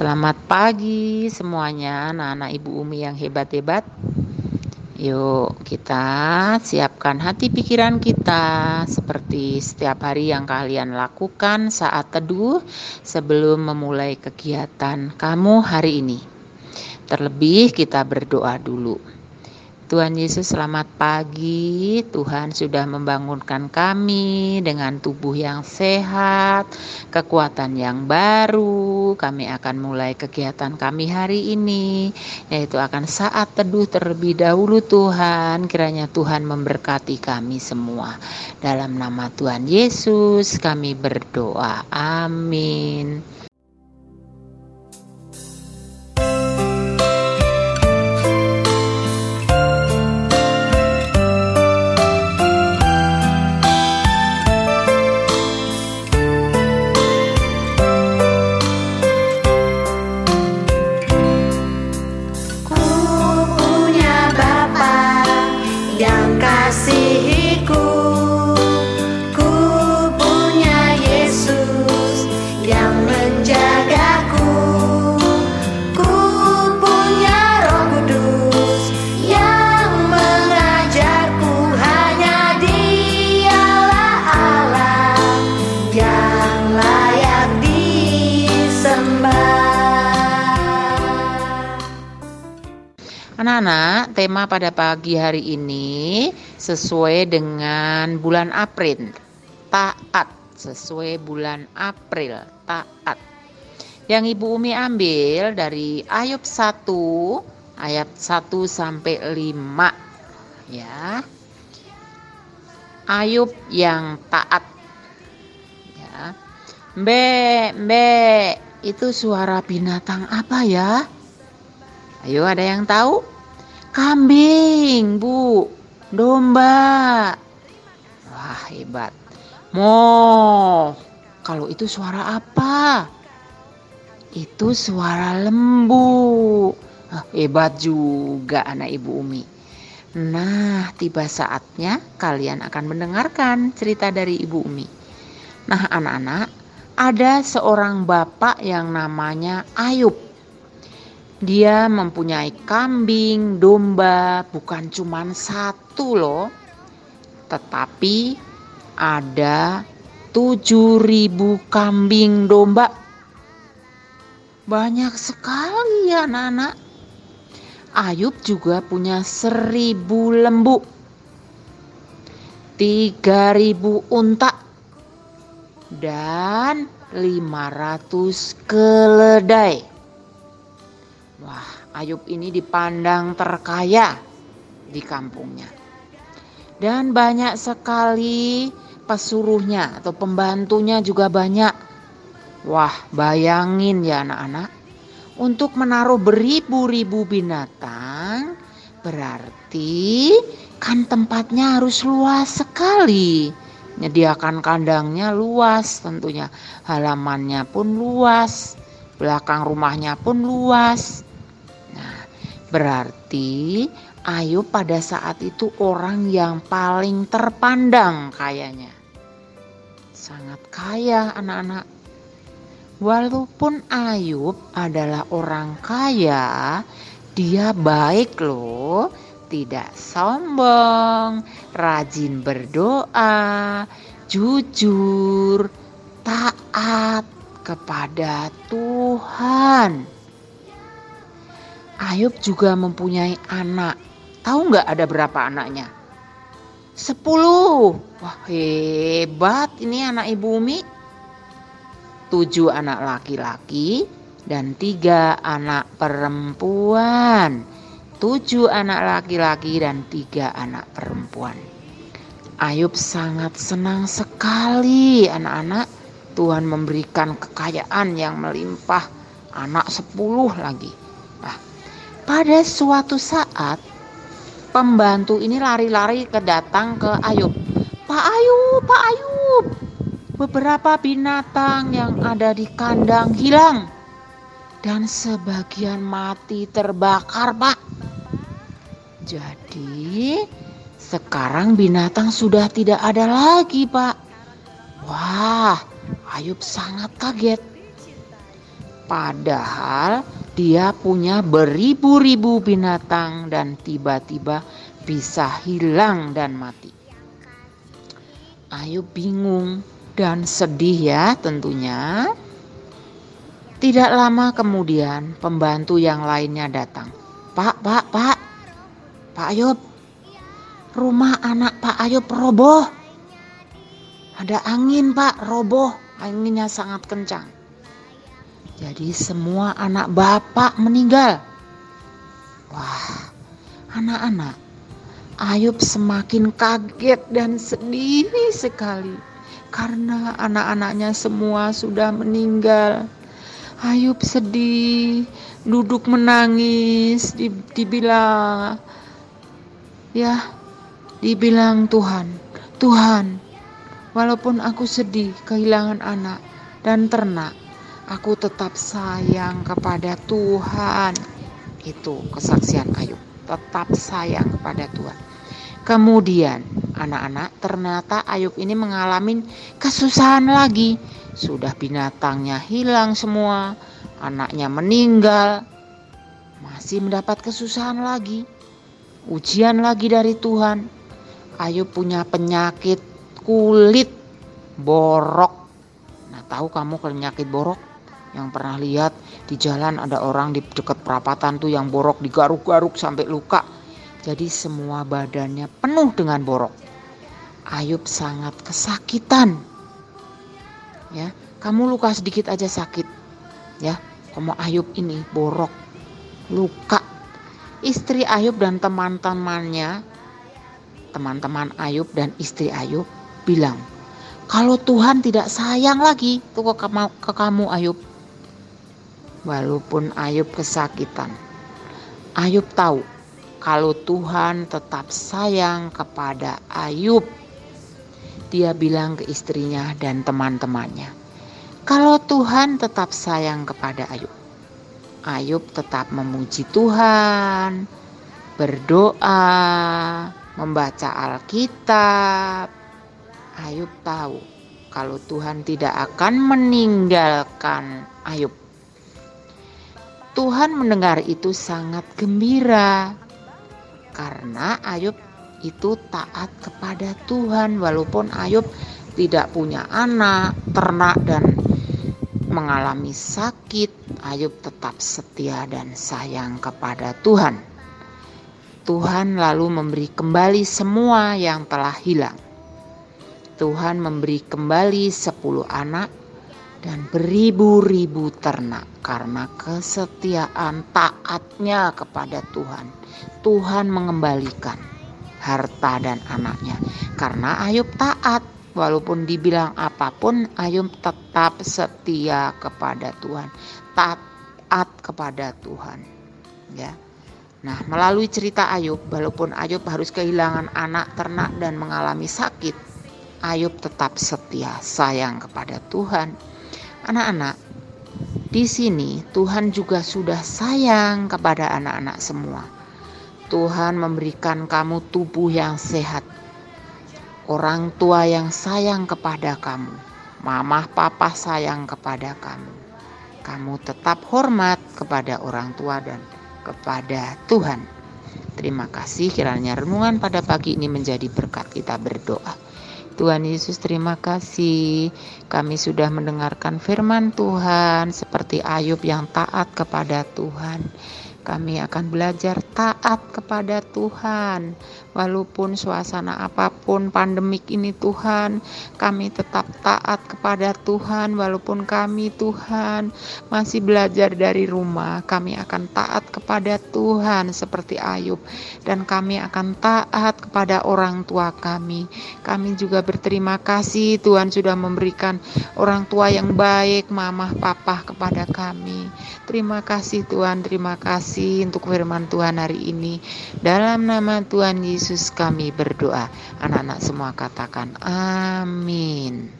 Selamat pagi semuanya anak-anak Ibu Umi yang hebat-hebat. Yuk kita siapkan hati pikiran kita seperti setiap hari yang kalian lakukan saat teduh sebelum memulai kegiatan kamu hari ini. Terlebih kita berdoa dulu. Tuhan Yesus selamat pagi. Tuhan sudah membangunkan kami dengan tubuh yang sehat, kekuatan yang baru. Kami akan mulai kegiatan kami hari ini, yaitu akan saat teduh terlebih dahulu Tuhan. Kiranya Tuhan memberkati kami semua. Dalam nama Tuhan Yesus kami berdoa. Amin. Anak-anak, tema pada pagi hari ini sesuai dengan bulan April. Taat, sesuai bulan April, taat. Yang Ibu Umi ambil dari Ayub 1 ayat 1 sampai 5 ya. Ayub yang taat. Ya. Mbe, mbe, itu suara binatang apa ya? Ayo ada yang tahu? Kambing, Bu. Domba. Wah, hebat. Mo. Kalau itu suara apa? Itu suara lembu. Ah, hebat juga anak Ibu Umi. Nah, tiba saatnya kalian akan mendengarkan cerita dari Ibu Umi. Nah, anak-anak, ada seorang bapak yang namanya Ayub dia mempunyai kambing, domba, bukan cuma satu loh. Tetapi ada tujuh ribu kambing domba. Banyak sekali ya anak-anak. Ayub juga punya seribu lembu. Tiga ribu unta. Dan lima ratus keledai. Wah, Ayub ini dipandang terkaya di kampungnya. Dan banyak sekali pesuruhnya atau pembantunya juga banyak. Wah, bayangin ya anak-anak. Untuk menaruh beribu-ribu binatang berarti kan tempatnya harus luas sekali. Menyediakan kandangnya luas tentunya. Halamannya pun luas. Belakang rumahnya pun luas Berarti Ayub pada saat itu orang yang paling terpandang kayaknya. Sangat kaya anak-anak. Walaupun Ayub adalah orang kaya, dia baik loh, tidak sombong, rajin berdoa, jujur, taat kepada Tuhan. Ayub juga mempunyai anak. Tahu nggak ada berapa anaknya? Sepuluh. Wah hebat ini anak ibu Umi. Tujuh anak laki-laki dan tiga anak perempuan. Tujuh anak laki-laki dan tiga anak perempuan. Ayub sangat senang sekali anak-anak. Tuhan memberikan kekayaan yang melimpah. Anak sepuluh lagi. Pada suatu saat pembantu ini lari-lari ke datang ke Ayub. Pak Ayub, Pak Ayub, beberapa binatang yang ada di kandang hilang dan sebagian mati terbakar, Pak. Jadi sekarang binatang sudah tidak ada lagi, Pak. Wah, Ayub sangat kaget. Padahal dia punya beribu-ribu binatang dan tiba-tiba bisa hilang dan mati. Ayub bingung dan sedih ya tentunya. Tidak lama kemudian pembantu yang lainnya datang. Pak, pak, pak, Pak Ayub, rumah anak Pak Ayub roboh. Ada angin pak, roboh, anginnya sangat kencang. Jadi semua anak bapak meninggal. Wah, anak-anak, Ayub semakin kaget dan sedih sekali karena anak-anaknya semua sudah meninggal. Ayub sedih, duduk menangis, dibilang, ya, dibilang Tuhan, Tuhan, walaupun aku sedih kehilangan anak dan ternak, aku tetap sayang kepada Tuhan. Itu kesaksian Ayub, tetap sayang kepada Tuhan. Kemudian anak-anak ternyata Ayub ini mengalami kesusahan lagi. Sudah binatangnya hilang semua, anaknya meninggal, masih mendapat kesusahan lagi. Ujian lagi dari Tuhan. Ayub punya penyakit kulit borok. Nah, tahu kamu penyakit borok? Yang pernah lihat di jalan ada orang di dekat perapatan tuh yang borok digaruk-garuk sampai luka. Jadi semua badannya penuh dengan borok. Ayub sangat kesakitan. Ya, kamu luka sedikit aja sakit. Ya, kamu Ayub ini borok, luka. Istri Ayub dan teman-temannya, teman-teman Ayub dan istri Ayub bilang, kalau Tuhan tidak sayang lagi tuh ke ke kamu Ayub, walaupun Ayub kesakitan. Ayub tahu kalau Tuhan tetap sayang kepada Ayub. Dia bilang ke istrinya dan teman-temannya, "Kalau Tuhan tetap sayang kepada Ayub, Ayub tetap memuji Tuhan, berdoa, membaca Alkitab. Ayub tahu kalau Tuhan tidak akan meninggalkan Ayub. Tuhan mendengar itu sangat gembira karena Ayub itu taat kepada Tuhan walaupun Ayub tidak punya anak, ternak dan mengalami sakit, Ayub tetap setia dan sayang kepada Tuhan. Tuhan lalu memberi kembali semua yang telah hilang. Tuhan memberi kembali sepuluh anak dan beribu-ribu ternak karena kesetiaan taatnya kepada Tuhan. Tuhan mengembalikan harta dan anaknya. Karena Ayub taat walaupun dibilang apa pun Ayub tetap setia kepada Tuhan. Taat kepada Tuhan ya. Nah, melalui cerita Ayub, walaupun Ayub harus kehilangan anak ternak dan mengalami sakit, Ayub tetap setia, sayang kepada Tuhan Anak-anak, di sini Tuhan juga sudah sayang kepada anak-anak semua. Tuhan memberikan kamu tubuh yang sehat, orang tua yang sayang kepada kamu, mamah papa sayang kepada kamu. Kamu tetap hormat kepada orang tua dan kepada Tuhan. Terima kasih kiranya renungan pada pagi ini menjadi berkat kita berdoa. Tuhan Yesus terima kasih kami sudah mendengarkan firman Tuhan seperti Ayub yang taat kepada Tuhan. Kami akan belajar taat kepada Tuhan Walaupun suasana apa pun pandemik ini Tuhan, kami tetap taat kepada Tuhan walaupun kami Tuhan masih belajar dari rumah. Kami akan taat kepada Tuhan seperti Ayub dan kami akan taat kepada orang tua kami. Kami juga berterima kasih Tuhan sudah memberikan orang tua yang baik, mamah, papa kepada kami. Terima kasih Tuhan, terima kasih untuk firman Tuhan hari ini. Dalam nama Tuhan Yesus kami berdoa. Anak-anak semua katakan amin.